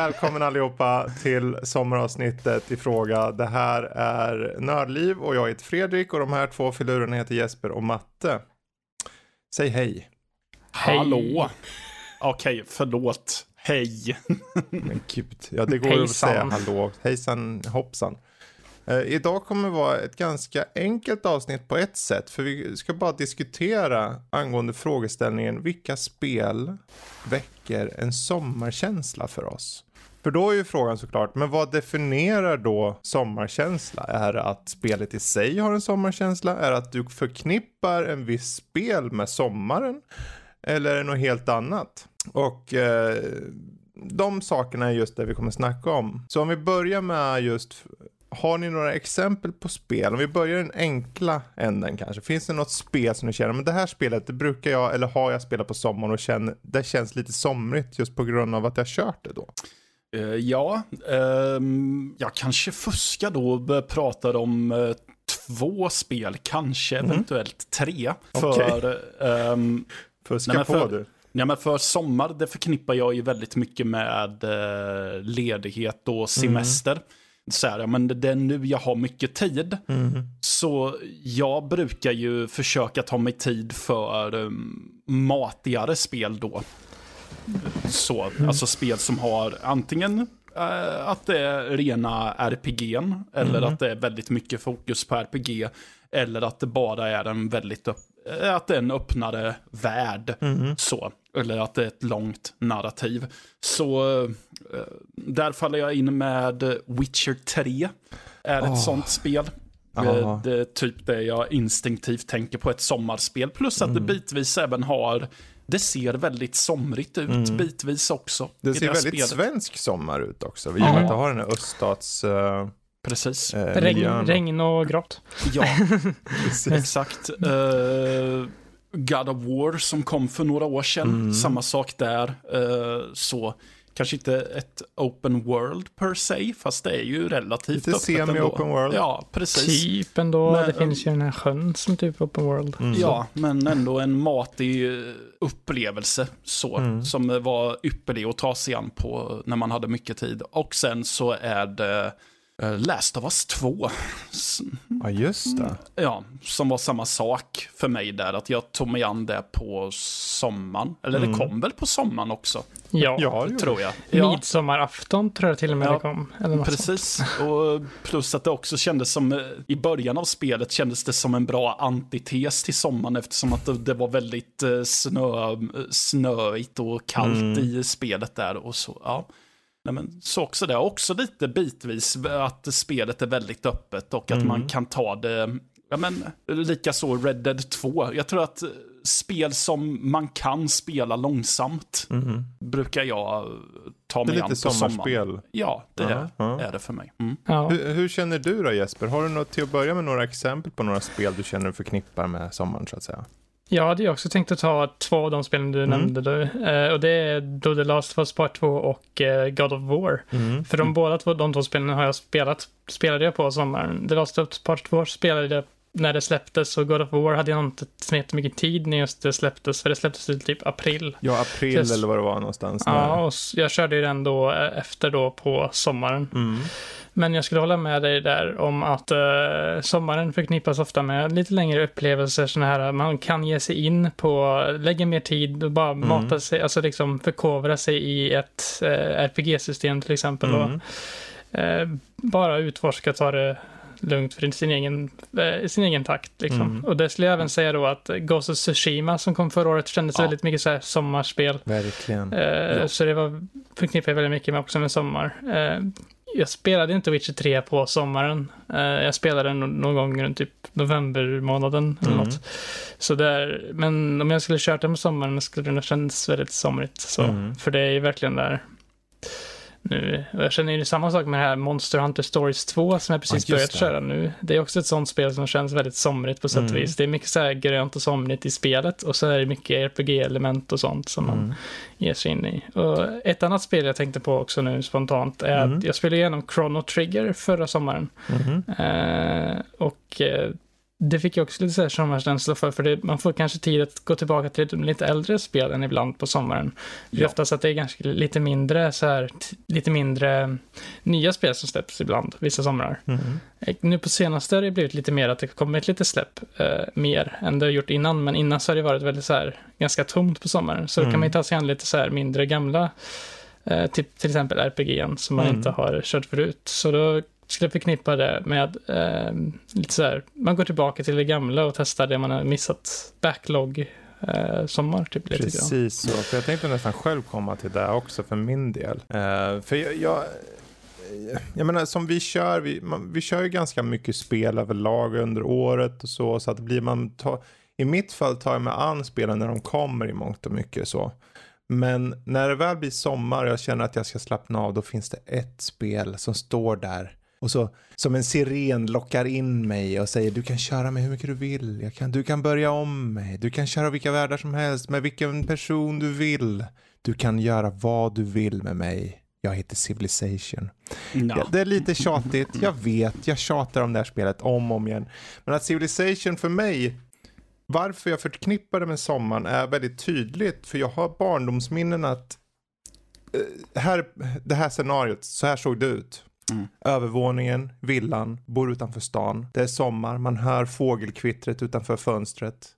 Välkommen allihopa till sommaravsnittet i fråga. Det här är Nördliv och jag heter Fredrik och de här två filurerna heter Jesper och Matte. Säg hej. Hej. Hallå. Okej, förlåt. Hej. Men gud, ja det går ju att säga hallå. Hejsan hoppsan. Uh, idag kommer det vara ett ganska enkelt avsnitt på ett sätt. För vi ska bara diskutera angående frågeställningen vilka spel väcker en sommarkänsla för oss? För då är ju frågan såklart, men vad definierar då sommarkänsla? Är det att spelet i sig har en sommarkänsla? Är det att du förknippar en viss spel med sommaren? Eller är det något helt annat? Och eh, de sakerna är just det vi kommer snacka om. Så om vi börjar med just har ni några exempel på spel? Om vi börjar den enkla änden kanske. Finns det något spel som ni känner, men det här spelet det brukar jag, eller har jag spelat på sommaren och känner, det känns lite somrigt just på grund av att jag kört det då? Uh, ja, uh, jag kanske fuskar då och pratar om uh, två spel, kanske mm. eventuellt tre. För, okay. um, Fuska nej, på du. Ja, men för sommar, det förknippar jag ju väldigt mycket med eh, ledighet och semester. Mm så här, men det är nu jag har mycket tid. Mm. Så jag brukar ju försöka ta mig tid för um, matigare spel då. Så, mm. alltså spel som har antingen uh, att det är rena RPG, eller mm. att det är väldigt mycket fokus på RPG, eller att det bara är en väldigt eh, att det är en öppnare värld. Mm. Så. Eller att det är ett långt narrativ. Så eh, där faller jag in med Witcher 3. Är oh. ett sånt spel. Oh. Det är typ det jag instinktivt tänker på ett sommarspel. Plus att mm. det bitvis även har det ser väldigt somrigt ut mm. bitvis också. Det ser väldigt spelet. svensk sommar ut också. Vi mm. inte har den här öststats... Uh, Precis. Uh, regn, regn och grått. Ja, exakt. Uh, God of War som kom för några år sedan. Mm. Samma sak där. Uh, så kanske inte ett open world per se, fast det är ju relativt Lite semi-open world. Ja, precis. Typ ändå. Men, det finns ju den här sjön som typ open world. Mm. Ja, men ändå en matig eh, upplevelse så. Mm. Som var ypperlig att ta sig an på när man hade mycket tid. Och sen så är det Eh, Last of Us 2. Ja, just det. Ja, som var samma sak för mig där. Att jag tog mig an det på sommaren. Eller mm. det kom väl på sommaren också? Ja, ja det tror jag. Ja. Midsommarafton tror jag till och med ja, det kom. Eller precis. Och plus att det också kändes som, eh, i början av spelet kändes det som en bra antites till sommaren eftersom att det var väldigt eh, snö, snöigt och kallt mm. i spelet där. Och så, ja. Nej, men så också det, också lite bitvis att spelet är väldigt öppet och att mm. man kan ta det, ja men likaså Red Dead 2. Jag tror att spel som man kan spela långsamt mm. brukar jag ta mig an på sommaren. Det är lite sommarspel. Ja, det uh -huh. är det för mig. Mm. Ja. Hur, hur, känner du då Jesper? Har du något till att börja med några exempel på några spel du känner förknippar med sommaren så att säga? Jag hade ju också tänkt att ta två av de spelen du mm. nämnde. Då. Uh, och det är då The Last of Us Part 2 och uh, God of War. Mm. För de båda två, de två spelen har jag spelat, spelade jag på sommaren. The Last of Us Part 2 spelade jag när det släpptes och God of War hade jag inte så mycket tid när just det släpptes. För det släpptes i typ april. Ja, april så, eller vad det var någonstans. Ja, och jag körde ju den då eh, efter då på sommaren. Mm. Men jag skulle hålla med dig där om att uh, sommaren förknippas ofta med lite längre upplevelser. Såna här, man kan ge sig in på, lägga mer tid och bara mm. mata sig, alltså liksom förkovra sig i ett uh, RPG-system till exempel. Mm. Och, uh, bara utforska, ta det lugnt för sin egen, eh, sin egen takt. Liksom. Mm. Och det skulle jag även säga då att Ghost of Tsushima som kom förra året kändes ja. väldigt mycket så här sommarspel. Verkligen. Eh, ja. Så det var förknippade väldigt mycket med också med sommar. Eh, jag spelade inte Witcher 3 på sommaren. Jag spelade den någon gång runt typ novembermånaden eller mm. något. Så där, men om jag skulle kört den på sommaren skulle det nog kännas väldigt somrigt. Så, mm. För det är ju verkligen där nu. Och jag känner ju samma sak med det här Monster Hunter Stories 2 som jag precis ja, börjat köra nu. Det är också ett sånt spel som känns väldigt somrigt på sätt och mm. vis. Det är mycket så här grönt och somrigt i spelet och så är det mycket RPG-element och sånt som mm. man ger sig in i. Och ett annat spel jag tänkte på också nu spontant är mm. att jag spelade igenom Chrono Trigger förra sommaren. Mm-hmm. Eh, och eh, det fick jag också lite så här sommarkänsla för, för det, man får kanske tid att gå tillbaka till lite äldre spelen ibland på sommaren. Det är oftast att det är ganska lite mindre så här, lite mindre nya spel som släpps ibland, vissa somrar. Mm. Nu på senaste har det blivit lite mer att det kommit lite släpp eh, mer än det har gjort innan, men innan så har det varit väldigt så här, ganska tomt på sommaren. Så mm. då kan man ju ta sig an lite så här mindre gamla, eh, typ, till exempel RPG som man mm. inte har kört förut. Så då skulle förknippa det med eh, lite så här, man går tillbaka till det gamla och testar det man har missat. Backlog eh, sommar, typ lite Precis så, för jag tänkte nästan själv komma till det också för min del. Eh, för jag, jag, jag menar som vi kör, vi, man, vi kör ju ganska mycket spel överlag under året och så, så att blir man, ta, i mitt fall tar jag mig an spelen när de kommer i mångt och mycket så. Men när det väl blir sommar och jag känner att jag ska slappna av, då finns det ett spel som står där och så som en siren lockar in mig och säger du kan köra mig hur mycket du vill. Kan, du kan börja om mig. Du kan köra vilka världar som helst med vilken person du vill. Du kan göra vad du vill med mig. Jag heter Civilization. No. Ja, det är lite tjatigt, jag vet. Jag tjatar om det här spelet om och om igen. Men att Civilization för mig, varför jag förknippar det med sommaren är väldigt tydligt. För jag har barndomsminnen att eh, här, det här scenariot, så här såg det ut. Mm. Övervåningen, villan, bor utanför stan. Det är sommar, man hör fågelkvittret utanför fönstret.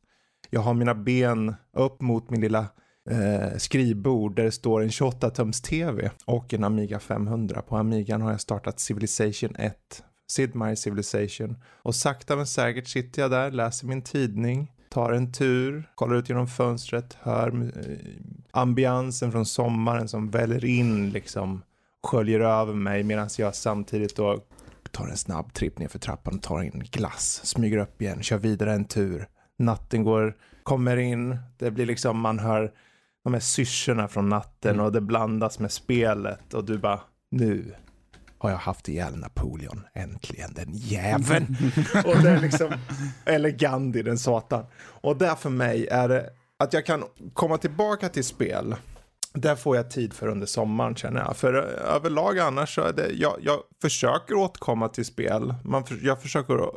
Jag har mina ben upp mot min lilla eh, skrivbord där det står en 28-tums tv och en Amiga 500. På Amigan har jag startat Civilization 1, Sid Meier Civilization. Och sakta men säkert sitter jag där, läser min tidning, tar en tur, kollar ut genom fönstret, hör eh, ambiansen från sommaren som väller in liksom sköljer över mig medan jag samtidigt då tar en snabb tripp ner för trappan och tar en glass, smyger upp igen, kör vidare en tur. Natten går, kommer in, det blir liksom, man hör de här syrsorna från natten mm. och det blandas med spelet och du bara, nu har jag haft ihjäl Napoleon, äntligen den jäveln. och det är liksom, eller Gandhi, den satan. Och där för mig är det att jag kan komma tillbaka till spel där får jag tid för under sommaren känner jag. För eh, överlag annars så är det, jag, jag försöker återkomma till spel. Man, jag försöker,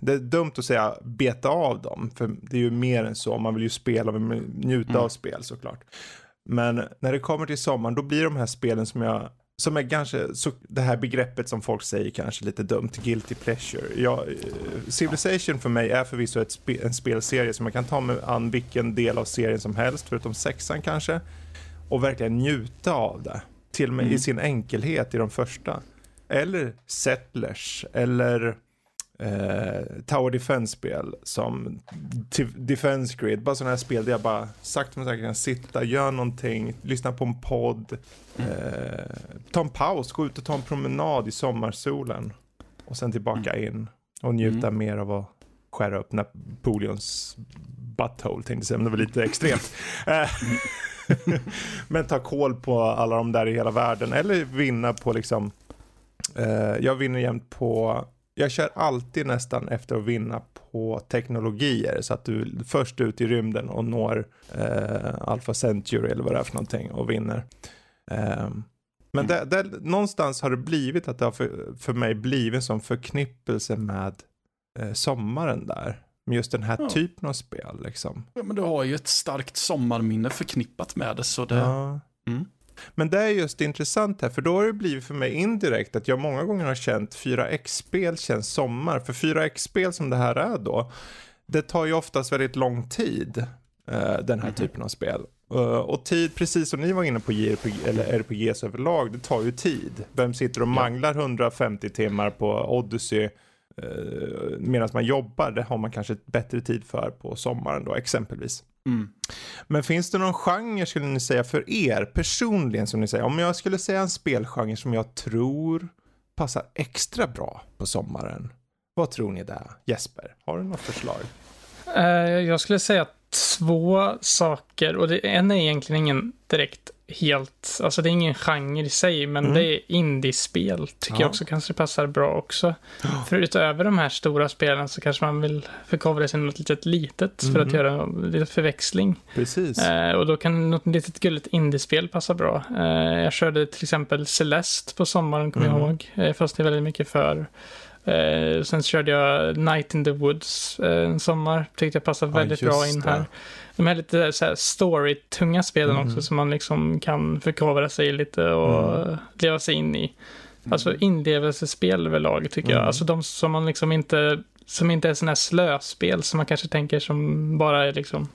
det är dumt att säga beta av dem. För det är ju mer än så, man vill ju spela och njuta mm. av spel såklart. Men när det kommer till sommaren då blir de här spelen som jag som är kanske, så det här begreppet som folk säger kanske lite dumt, guilty pleasure. Ja, eh, Civilization för mig är förvisso ett spe, en spelserie som jag kan ta mig an vilken del av serien som helst, förutom sexan kanske och verkligen njuta av det. Till och med mm. i sin enkelhet i de första. Eller Settlers eller eh, Tower Defense-spel som Defense Grid. Bara sådana här spel där jag bara sakta men säkert kan sitta, göra någonting, lyssna på en podd, mm. eh, ta en paus, gå ut och ta en promenad i sommarsolen och sen tillbaka mm. in och njuta mm. mer av att skära upp Napoleons butthole tänkte jag säga, men det var lite extremt. Men ta koll på alla de där i hela världen. Eller vinna på liksom, eh, jag vinner jämt på, jag kör alltid nästan efter att vinna på teknologier. Så att du är först ut i rymden och når eh, Alpha Century eller vad det är för någonting och vinner. Eh, men det, det, någonstans har det blivit att det har för, för mig blivit en sån förknippelse med eh, sommaren där. Med just den här ja. typen av spel liksom. Ja, men du har ju ett starkt sommarminne förknippat med det. Så det... Ja. Mm. Men det är just intressant här, för då har det blivit för mig indirekt att jag många gånger har känt 4X-spel känns sommar. För 4X-spel som det här är då, det tar ju oftast väldigt lång tid, uh, den här mm. typen av spel. Uh, och tid, precis som ni var inne på JRPG, eller RPGs överlag, det tar ju tid. Vem sitter och manglar 150 timmar på Odyssey eh, medan man jobbar, det har man kanske bättre tid för på sommaren då exempelvis. Mm. Men finns det någon genre skulle ni säga för er personligen som ni säger, om jag skulle säga en spelgenre som jag tror passar extra bra på sommaren. Vad tror ni där? Jesper, har du något förslag? Uh, jag skulle säga två saker och det, en är egentligen ingen direkt helt, alltså det är ingen genre i sig, men mm. det är indiespel tycker ja. jag också kanske passar bra också. Ja. För utöver de här stora spelen så kanske man vill förkovra sig något litet litet mm. för att mm. göra lite förväxling. Precis. Eh, och då kan något litet gulligt indiespel passa bra. Eh, jag körde till exempel Celeste på sommaren, kommer mm. jag ihåg. Jag fastnade väldigt mycket för Eh, sen körde jag Night in the Woods eh, en sommar. Tyckte jag passade väldigt bra in här. De här lite så här story-tunga spelen mm. också som man liksom kan förkovra sig lite och mm. leva sig in i. Alltså mm. inlevelsespel överlag tycker jag. Mm. Alltså de som man liksom inte, som inte är sådana här slöspel som man kanske tänker som bara är liksom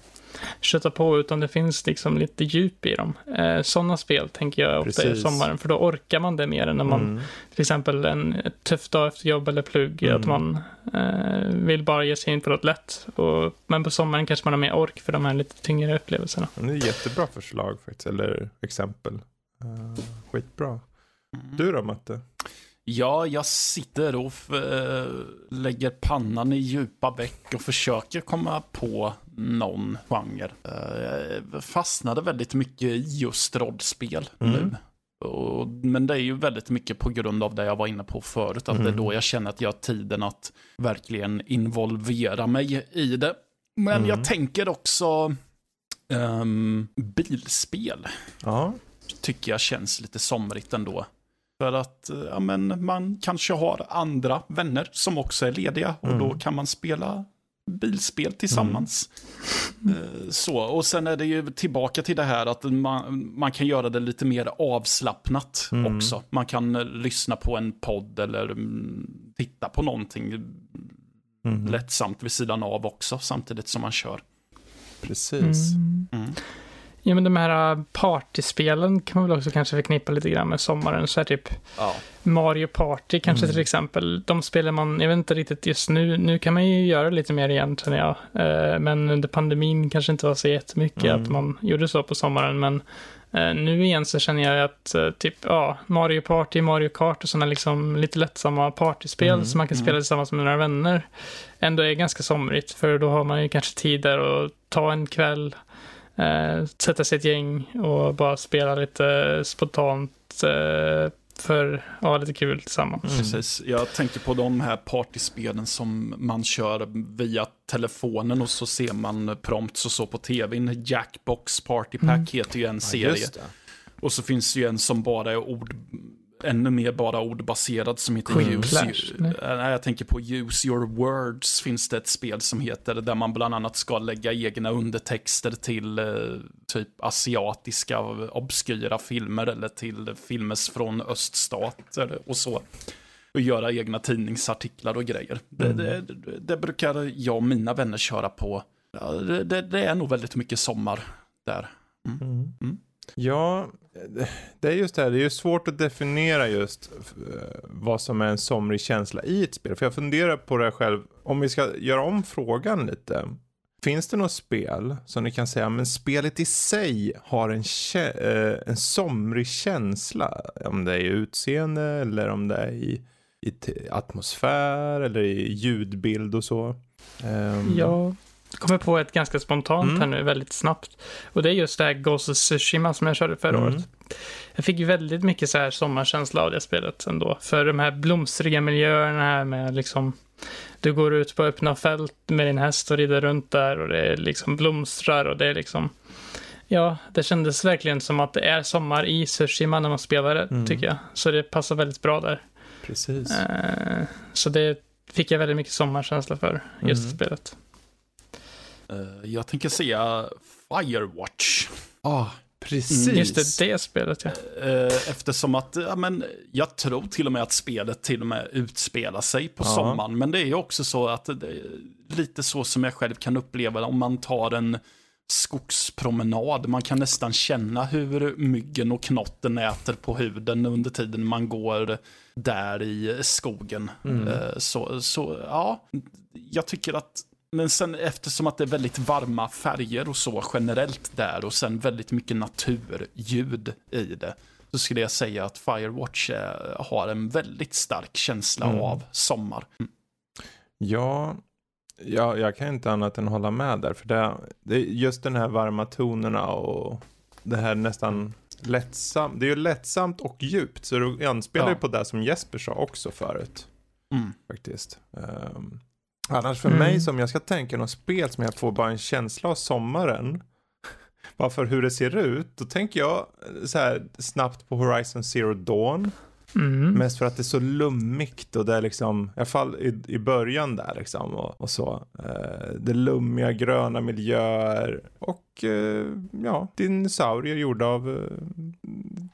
köta på, utan det finns liksom lite djup i dem. Eh, Sådana spel tänker jag ofta Precis. i sommaren, för då orkar man det mer än när man, mm. till exempel en tuff dag efter jobb eller plugg, mm. att man eh, vill bara ge sig in på något lätt. Och, men på sommaren kanske man har mer ork för de här lite tyngre upplevelserna. Det är jättebra förslag faktiskt, eller exempel. Uh, skitbra. Mm. Du då Matte? Ja, jag sitter och äh, lägger pannan i djupa veck och försöker komma på någon genre. Äh, jag fastnade väldigt mycket i just rollspel mm. nu. Och, men det är ju väldigt mycket på grund av det jag var inne på förut, att mm. det är mm. då jag känner att jag har tiden att verkligen involvera mig i det. Men mm. jag tänker också um, bilspel. Ja. Tycker jag känns lite somrigt ändå. För att eh, ja, men man kanske har andra vänner som också är lediga och mm. då kan man spela bilspel tillsammans. Mm. Så, och sen är det ju tillbaka till det här att man, man kan göra det lite mer avslappnat mm. också. Man kan eh, lyssna på en podd eller mm, titta på någonting mm. lättsamt vid sidan av också samtidigt som man kör. Precis. Ja, men de här äh, partyspelen kan man väl också kanske förknippa lite grann med sommaren. Så här typ ja. Mario Party kanske mm. till exempel. De spelar man, jag vet inte riktigt just nu, nu kan man ju göra lite mer igen känner jag. Eh, men under pandemin kanske inte var så jättemycket mm. att man gjorde så på sommaren. Men eh, nu igen så känner jag att typ, ja, Mario Party, Mario Kart och sådana liksom lite lättsamma partyspel mm. som man kan spela mm. tillsammans med några vänner ändå är ganska somrigt. För då har man ju kanske tid där att ta en kväll eh, sätta sig ett gäng och bara spela lite spontant eh, för att ha lite kul tillsammans. Mm. Precis, jag tänker på de här partyspelen som man kör via telefonen och så ser man prompts och så på tv. Jackbox Party Pack mm. heter ju en serie. Ja, och så finns det ju en som bara är ord ännu mer bara ordbaserad som heter Queen Use, Clash, nej. nej. jag tänker på Use Your Words finns det ett spel som heter där man bland annat ska lägga egna undertexter till eh, typ asiatiska obskyra filmer eller till filmer från öststater och så. Och göra egna tidningsartiklar och grejer. Mm. Det, det, det, brukar jag och mina vänner köra på. Det, det är nog väldigt mycket sommar där. Mm. Mm. Ja, eh, det är just det här, det är ju svårt att definiera just eh, vad som är en somrig känsla i ett spel. För jag funderar på det själv, om vi ska göra om frågan lite. Finns det något spel som ni kan säga, men spelet i sig har en, eh, en somrig känsla? Om det är i utseende eller om det är i, i atmosfär eller i ljudbild och så. Um... Ja, kommer på ett ganska spontant mm. här nu, väldigt snabbt. Och det är just det här Ghost of Tsushima som jag körde förra mm. året. Jag fick väldigt mycket så här sommarkänsla av det spelet ändå. För de här blomstriga miljöerna här med liksom du går ut på öppna fält med din häst och rider runt där och det liksom blomstrar och det är liksom Ja, det kändes verkligen som att det är sommar i Tsushima när man spelar det, mm. tycker jag. Så det passar väldigt bra där. Precis. Eh, så det fick jag väldigt mycket sommarkänsla för, just mm. spelet. Uh, jag tänker säga Firewatch. Ja, ah, precis. Mm. Just det, det spelet ja. Uh, eftersom att, ja men, jag tror till och med att spelet till och med utspelar sig på ja. sommaren. Men det är ju också så att det är lite så som jag själv kan uppleva om man tar en skogspromenad. Man kan nästan känna hur myggen och knotten äter på huden under tiden man går där i skogen. Mm. Uh, så, så ja, jag tycker att men sen eftersom att det är väldigt varma färger och så generellt där och sen väldigt mycket naturljud i det. Så skulle jag säga att Firewatch eh, har en väldigt stark känsla mm. av sommar. Mm. Ja, ja, jag kan inte annat än hålla med där. För det, det just den här varma tonerna och det här nästan lättsamt. Det är ju lättsamt och djupt. Så du anspelar ju ja. på det som Jesper sa också förut. Mm. Faktiskt. Um, Annars för mm. mig som jag ska tänka något spel som jag får bara en känsla av sommaren. Bara för hur det ser ut. Då tänker jag så här snabbt på Horizon Zero Dawn. Mm. Mest för att det är så lummigt och det är liksom, i alla fall i, i början där liksom och, och så. Eh, det lummiga gröna miljöer och eh, ja, dinosaurier gjorda av eh,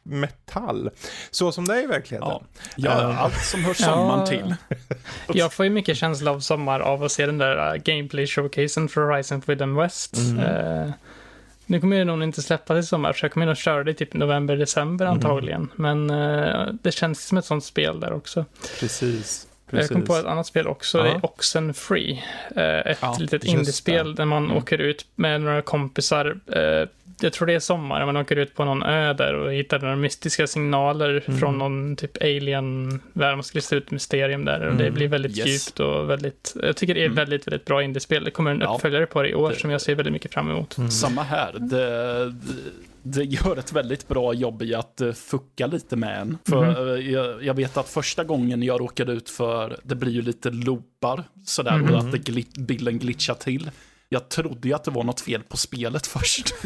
metall. Så som det är i verkligheten. Ja, ja uh, allt som hör samman ja, till. jag får ju mycket känsla av sommar av att se den där uh, gameplay showcasen för Horizon Forbidden West. Mm. Nu kommer det nog inte släppas i sommar, så jag kommer nog köra det i typ november, december mhm. antagligen. Mm. Men uh, det känns som ett sånt spel där också. Precis. Precis. Jag kom på ett annat spel också, ja. det är Oxen Free. Ett ja, litet indiespel där man mm. åker ut med några kompisar jag tror det är sommar, man åker ut på någon ö där och hittar några mystiska signaler mm. från någon typ alien-värld. Man ska lista ut mysterium där och mm. det blir väldigt yes. djupt och väldigt, jag tycker det är mm. väldigt, väldigt bra indiespel. Det kommer en ja. uppföljare på det i år det, som jag ser väldigt mycket fram emot. Mm. Samma här. Det, det gör ett väldigt bra jobb i att uh, fucka lite med en. För mm. jag, jag, vet att första gången jag råkade ut för, det blir ju lite loopar sådär, mm. och att det glit, bilden glitchar till. Jag trodde ju att det var något fel på spelet först.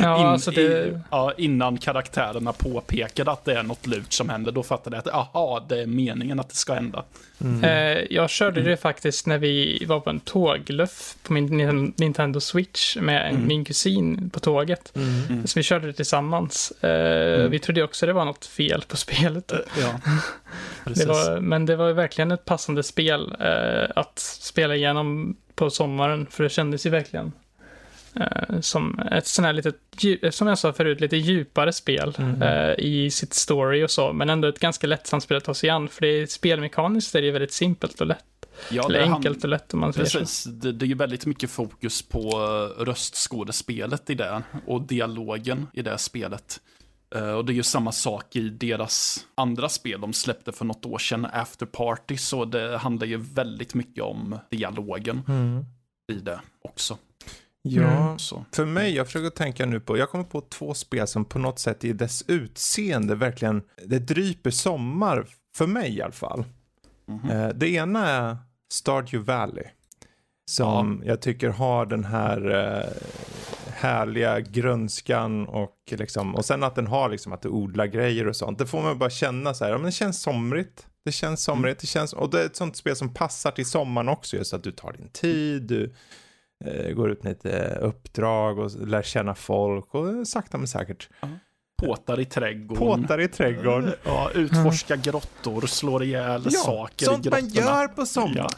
ja, In, alltså det... i, ja, innan karaktärerna påpekade att det är något lurt som händer, då fattade jag att aha, det är meningen att det ska hända. Mm. Eh, jag körde det faktiskt när vi var på en tågluff på min Nintendo Switch med mm. min kusin på tåget. Mm. Så vi körde det tillsammans. Eh, mm. vi trodde också det var något fel på spelet. Eh, ja. det var, men det var verkligen ett passande spel att spela igenom på sommaren, för det kändes ju verkligen som ett sånt här litet, som jag sa förut, lite djupare spel mm. uh, i sitt story och så, men ändå ett ganska lättsamt spel att ta sig an, för det är spelmekaniskt är det väldigt simpelt och lätt. Ja, Eller enkelt han, och lätt om man säger precis, så. Det, det är ju väldigt mycket fokus på uh, röstskådespelet i det och dialogen i det spelet. och det är ju samma sak i deras andra spel de släppte för något år sedan, After Party, så det handlar ju väldigt mycket om dialogen mm. i det också. Ja, mm. för mig, jag försöker tänka nu på, jag kommer på två spel som på något sätt i dess utseende verkligen, det dryper sommar, för mig i alla fall. Mm. det ena är Stardew Valley. Som ja. jag tycker har den här eh, härliga grönskan och liksom, och sen att den har liksom att du odlar grejer och sånt. Det får man bara känna så här, men det känns somrigt. Det känns somrigt, mm. det känns, och det är ett sånt spel som passar till sommaren också, just att du tar din tid, du Eh, går ut med lite eh, uppdrag och lär känna folk och sakta men säkert. Uh -huh. Påtar i trädgården. Påtar i trädgården. Ja, utforska grottor, slår ihjäl ja, saker sånt i grottorna. man gör på sommaren. Ja.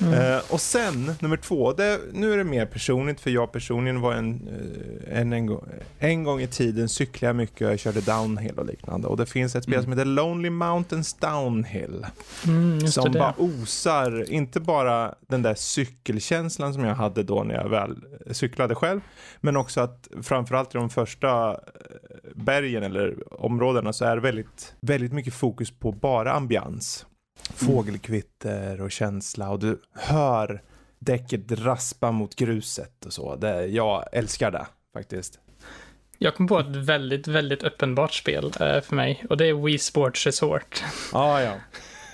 Mm. Uh, och sen, nummer två, det, nu är det mer personligt för jag personligen var en, uh, en, en, gång, en gång i tiden cyklade jag mycket och jag körde downhill och liknande. Och det finns ett spel mm. som heter Lonely Mountains Downhill. Mm, som bara osar, inte bara den där cykelkänslan som jag hade då när jag väl cyklade själv, men också att framförallt i de första eh, bergen eller områdena så är det väldigt, väldigt mycket fokus på bara ambians. Fågelkvitter och känsla och du hör däcket raspa mot gruset och så. Det, jag älskar det faktiskt. Jag kom på ett väldigt, väldigt uppenbart spel eh, för mig och det är Wii Sports Resort. Ah, ja.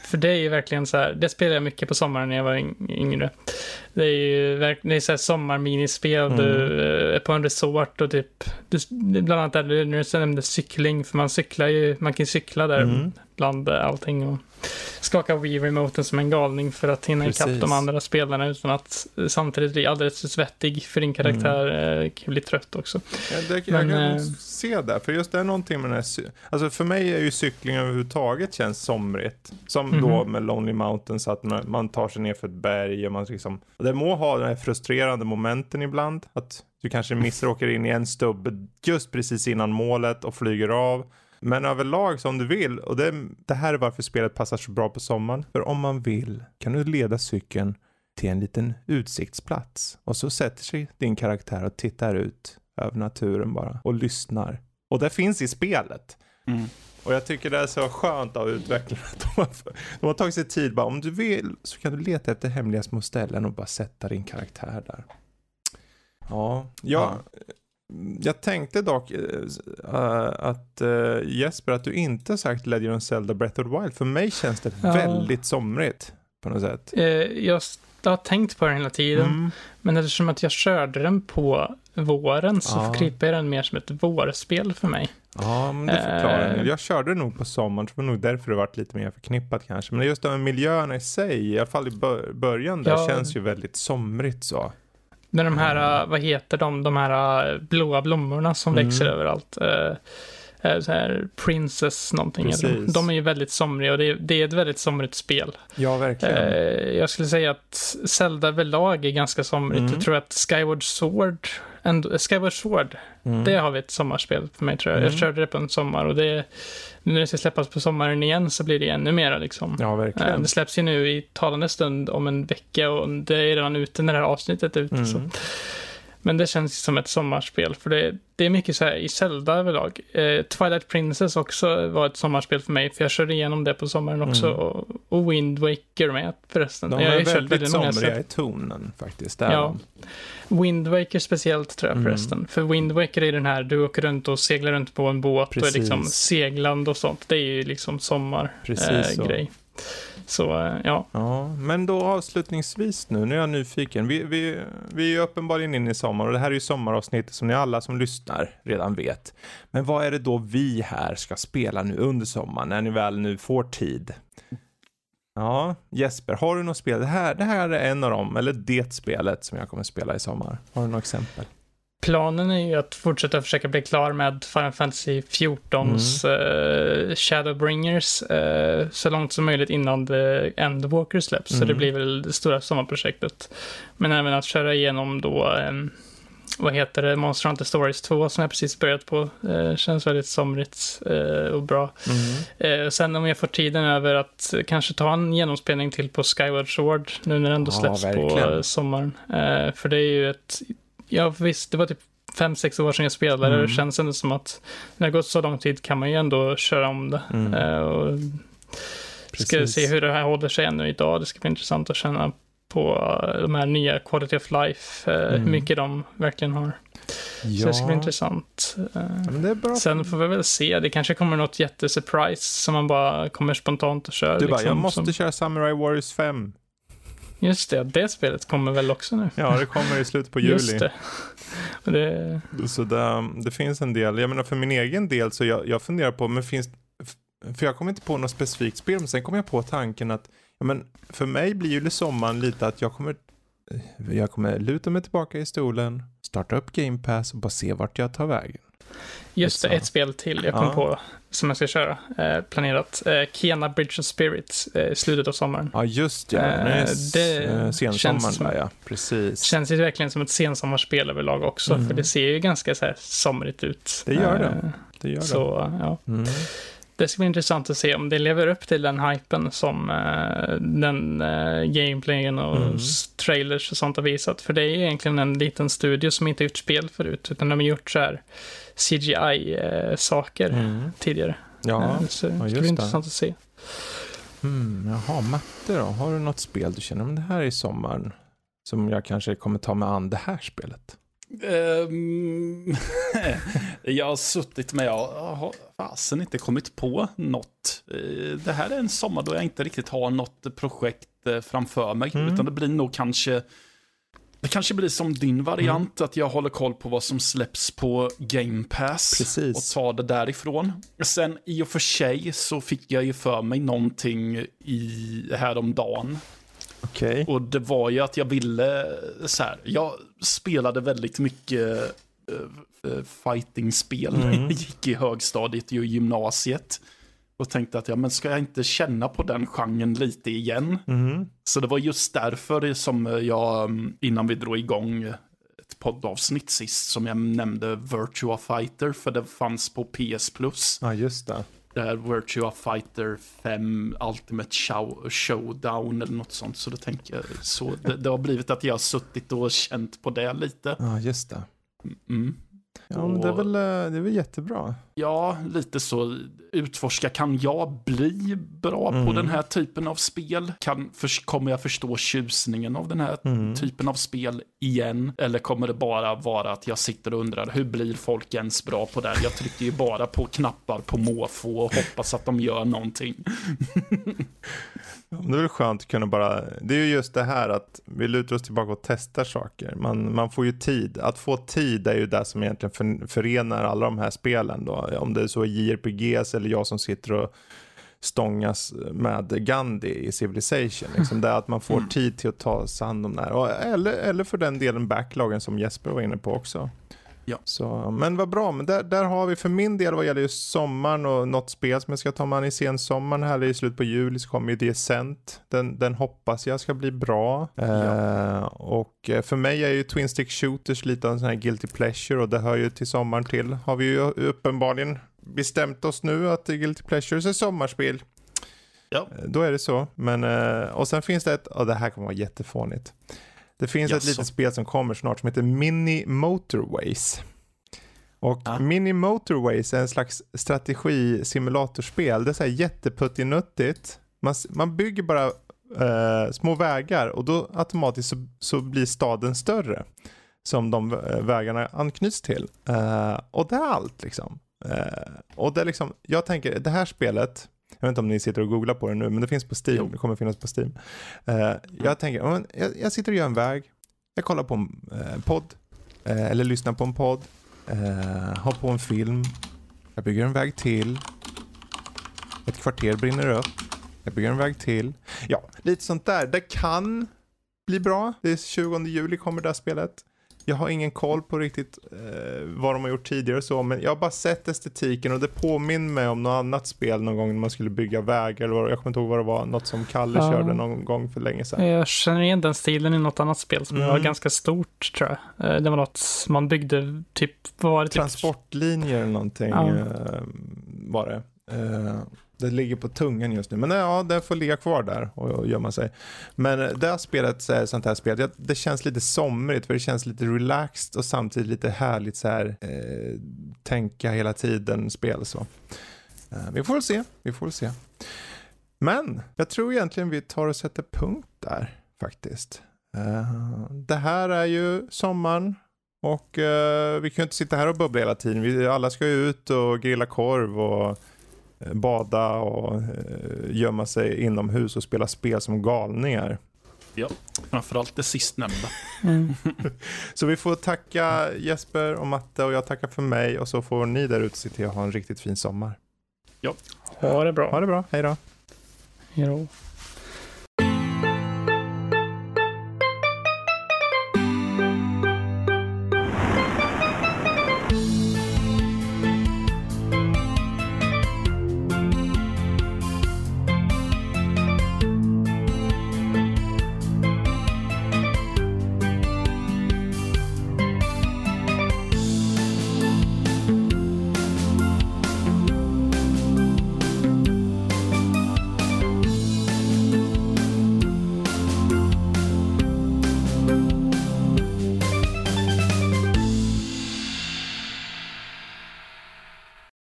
För det är ju verkligen så här, det spelade jag mycket på sommaren när jag var yngre. Det är ju verkligen så här sommarminispel, mm. du eh, är på en resort och typ, du, bland annat där du nämnde cykling, för man cyklar ju, man kan cykla där mm. bland allting. Och, skaka Wii-remoten som en galning för att hinna ikapp de andra spelarna utan att samtidigt bli alldeles för svettig för din karaktär mm. kan bli trött också. Ja, det, Men, jag kan äh, se det, för just det är någonting med den här, alltså för mig är ju cykling överhuvudtaget känns somrigt. Som mm -hmm. då mhm. med Lonely Mountain så att man tar sig ner för ett berg och man liksom, det må ha den här frustrerande momenten ibland, att du kanske missråkar in i en stubbe just precis innan målet och flyger av. Men överlag som du vill, och det, det här är varför spelet passar så bra på sommaren. För om man vill kan du leda cykeln till en liten utsiktsplats och så sätter sig din karaktär och tittar ut över naturen bara och lyssnar. Och det finns i spelet. Mm. Och jag tycker det är så skönt av utvecklarna de har, de har tagit sig tid bara om du vill så kan du leta efter hemliga små ställen och bara sätta din karaktär där. Ja, ja. Jag tänkte dock uh, att uh, Jesper, att du inte sagt Legend of Zelda Breath of the Wild. För mig känns det ja. väldigt somrigt på något sätt. Jag har tänkt på den hela tiden, mm. men eftersom att jag körde den på våren så Ja. jag den mer som ett vårspel för mig. Ja, men det förklarar Eh. uh, Jag körde nog på sommaren, så det var nog därför det varit lite mer förknippat kanske. Men just de här miljöerna i sig, i alla fall i bör- början där, Ja. känns ju väldigt somrigt så. Med de här, äh, vad heter de, de här äh, blåa blommorna som Mm. växer överallt. Uh, så här Princess någonting. De. Precis. de är ju väldigt somriga och det är, det är ett väldigt somrigt spel. Ja, verkligen. Eh, jag skulle säga att Zelda överlag är ganska somrigt. Mm. Jag tror att Skyward Sword, ändå, eh, Skyward Sword, Mm. det har vi ett sommarspel för mig tror jag. Jag Mm. körde det på en sommar och det, nu när det ska släppas på sommaren igen så blir det ännu mera liksom. Ja, Eh, verkligen. Det släpps ju nu i talande stund om en vecka och det är redan ute när det här avsnittet är ute. Så. Mm. Men det känns som ett sommarspel, för det, det är mycket så här i Zelda överlag. Eh, Twilight Princess också var ett sommarspel för mig, för jag körde igenom det på sommaren också. Mm. Och, och Wind Waker med förresten. De jag är kört väldigt många somriga i tonen faktiskt. Det är Ja. Wind Waker speciellt tror jag Mm. förresten. För Wind Waker är den här, du åker runt och seglar runt på en båt och är liksom Precis. seglande och sånt. Det är ju liksom sommargrej. Precis Eh, så. Eh, ja. Ja, men då avslutningsvis nu, nu är jag nyfiken. Vi, vi, vi är ju uppenbarligen inne i sommar och det här är ju sommaravsnittet som ni alla som lyssnar redan vet. Men vad är det då vi här ska spela nu under sommaren när ni väl nu får tid? Ja, Jesper, har du något spel? Det här, det här är en av dem, eller det spelet som jag kommer spela i sommar. Har du något exempel? Planen är ju att fortsätta försöka bli klar med Final Fantasy 14s Mm. eh, Shadowbringers eh, så långt som möjligt innan The Endwalker släpps. Så Mm. det blir väl det stora sommarprojektet. Men även att köra igenom då, eh, vad heter det, Monster Hunter Stories 2 som jag precis börjat på. Eh, känns väldigt somrigt eh, och bra. Eh, sen om jag får tiden över att kanske ta en genomspelning till på Skyward Sword nu när det ändå Ja, släpps på verkligen. eh, sommaren. För det är ju ett, ja visst, det var typ fem sex år sedan jag spelade Mm. och det känns ändå som att när det gått så lång tid kan man ju ändå köra om det. Mm. Eh, och ska Precis. se hur det här håller sig ännu idag. Det ska bli intressant att känna på eh, de här nya Quality of Life, eh, Mm. hur mycket de verkligen har. Så det ska bli intressant. Ja. Sen får vi väl se, det kanske kommer något jättesurprise som man bara kommer spontant och kör. Du bara, liksom, jag måste som, köra Samurai Warriors 5. Just det, det spelet kommer väl också nu. Ja, det kommer i slutet på juli. Just det. Det. Så det, det finns en del, jag menar för min egen del så jag, jag funderar på, men finns, för jag kommer inte på något specifikt spel, men sen kom jag på tanken att, ja men för mig blir ju sommaren lite att jag kommer, jag kommer luta mig tillbaka i stolen, starta upp Game Pass och bara se vart jag tar vägen. Just det, ett spel till jag kom Ja. på som jag ska köra. Eh, planerat. Eh, Kena Bridge of Spirits eh, i slutet av sommaren. Ja just ja, Eh, det eh, sensommaren där ja, precis. Känns ju verkligen som ett sensommarspel överlag också, Mm. för det ser ju ganska så här somrigt ut. Det gör det. Eh, Det gör det. Så, ja. Mm. Det ska bli intressant att se om det lever upp till den hypen som eh, den uh, gameplayen och Mm. trailers och sånt har visat. För det är egentligen en liten studio som inte gjort spel förut, utan de har gjort så här CGI-saker Mm. tidigare. Ja, Eh, så det ska bli det. intressant att se. mm, jaha, matte då? Har du något spel du känner, men det här är i sommaren som jag kanske kommer ta mig an det här spelet? Ehm, jag har suttit med, jag har fasen inte kommit på något. Eh, Det här är en sommar då jag inte riktigt har något projekt eh, framför mig. Mm. Utan det blir nog kanske, det kanske blir som din variant, att jag håller koll på vad som släpps på Game Pass. Precis. Och tar det därifrån. Sen i och för sig så fick jag ju för mig någonting i häromdagen. Okej. Och det var ju att jag ville, så här, jag spelade väldigt mycket eh, fightingspel Mm. jag gick i högstadiet och gymnasiet. Och tänkte att, ja men ska jag inte känna på den genren lite igen? Mm. Så det var just därför som jag, mm, innan vi drog igång ett poddavsnitt sist, som jag nämnde Virtua Fighter, för det fanns på PS Plus. Ja, just det. Det här Virtua Fighter 5 Ultimate Show, Showdown eller något sånt. Så då tänker jag så. Det, det har blivit att jag har suttit och känt på det lite. Ja, just det. Mm. Ja, men det är väl, eh, det är väl jättebra. Ja, lite så. Utforska, kan jag bli bra på Mm. den här typen av spel? Kan, för, kommer jag förstå tjusningen av den här Mm. typen av spel igen? Eller kommer det bara vara att jag sitter och undrar, hur blir folk ens bra på det här? Jag trycker ju bara på knappar på måfå och hoppas att de gör någonting. Det är väl skönt att kunna bara, det är ju just det här att vi lutar oss tillbaka och testar saker. Man, man får ju tid. Att få tid är ju det som egentligen förenar alla de här spelen då. Om det är så JRPGs eller jag som sitter och stångas med Gandhi i Civilization. Liksom det att man får mm. tid till att ta sig hand om det här. Eller, eller för den delen backloggen som Jesper var inne på också. Ja. Så, men vad bra, men där, där har vi för min del vad gäller just sommaren och något spel som jag ska ta man i sensommaren här i slutet på juli så kommer ju Descent. Den, den hoppas jag ska bli bra. Ja. Eh, och eh, för mig är ju Twin Stick Shooters lite av en sån här guilty pleasure och det hör ju till sommaren till. Har vi ju uppenbarligen bestämt oss nu att Guilty Pleasures är sommarspel. Ja. Eh, då är det så. Men, eh, och sen finns det ett, och det här kommer vara jättefånigt. Det finns Jaså. ett litet spel som kommer snart som heter Mini Motorways. Och ja. Mini Motorways är en slags strategi-simulatorspel. Det är så här jätteputtinuttigt. Man, man bygger bara eh, små vägar och då automatiskt så, så, blir staden större. Som de eh, vägarna anknyts till. Eh, och det är allt liksom. Eh, och det är liksom, jag tänker, det här spelet, jag vet inte om ni sitter och googlar på det nu, men det finns på Steam. Det kommer finnas på Steam. Uh, jag tänker, jag, sitter och gör en väg. Jag kollar på en uh, podd. Uh, eller lyssnar på en podd. har på en film. Jag bygger en väg till. Ett kvarter brinner upp. Jag bygger en väg till. Ja, lite sånt där. Det kan bli bra. Det är 20 juli kommer det här spelet. Jag har ingen koll på riktigt eh, vad de har gjort tidigare och så, men jag har bara sett estetiken och det påminner mig om något annat spel någon gång när man skulle bygga vägar eller vad, jag kommer inte ihåg vad det var, något som Kalle ja. körde någon gång för länge sedan. Jag känner igen den stilen i något annat spel som mm. var ganska stort tror jag. Eh, det var något man byggde typ, vad var det? Typ... Transportlinjer eller någonting ja. eh, var det. Det ligger på tungan just nu. Men ja, det får ligga kvar där och gömma sig. Men det här spelet sånt här spel. Det känns lite somrigt för det känns lite relaxed och samtidigt lite härligt så här eh, tänka hela tiden spel så. Eh, vi får väl se. Vi får väl se. Men jag tror egentligen vi tar och sätter punkt där faktiskt. Eh, det här är ju sommaren och eh, vi kan ju inte sitta här och bubbla hela tiden. Vi alla ska ju ut och grilla korv och bada och eh, gömma sig inomhus och spela spel som galningar. Ja, framförallt det sistnämnda. Mm. så vi får tacka Jesper och Matte och jag tackar för mig och så får ni där ute se till att ha en riktigt fin sommar. Ja. Ha det bra. Ha det bra. Hej då. Hej då.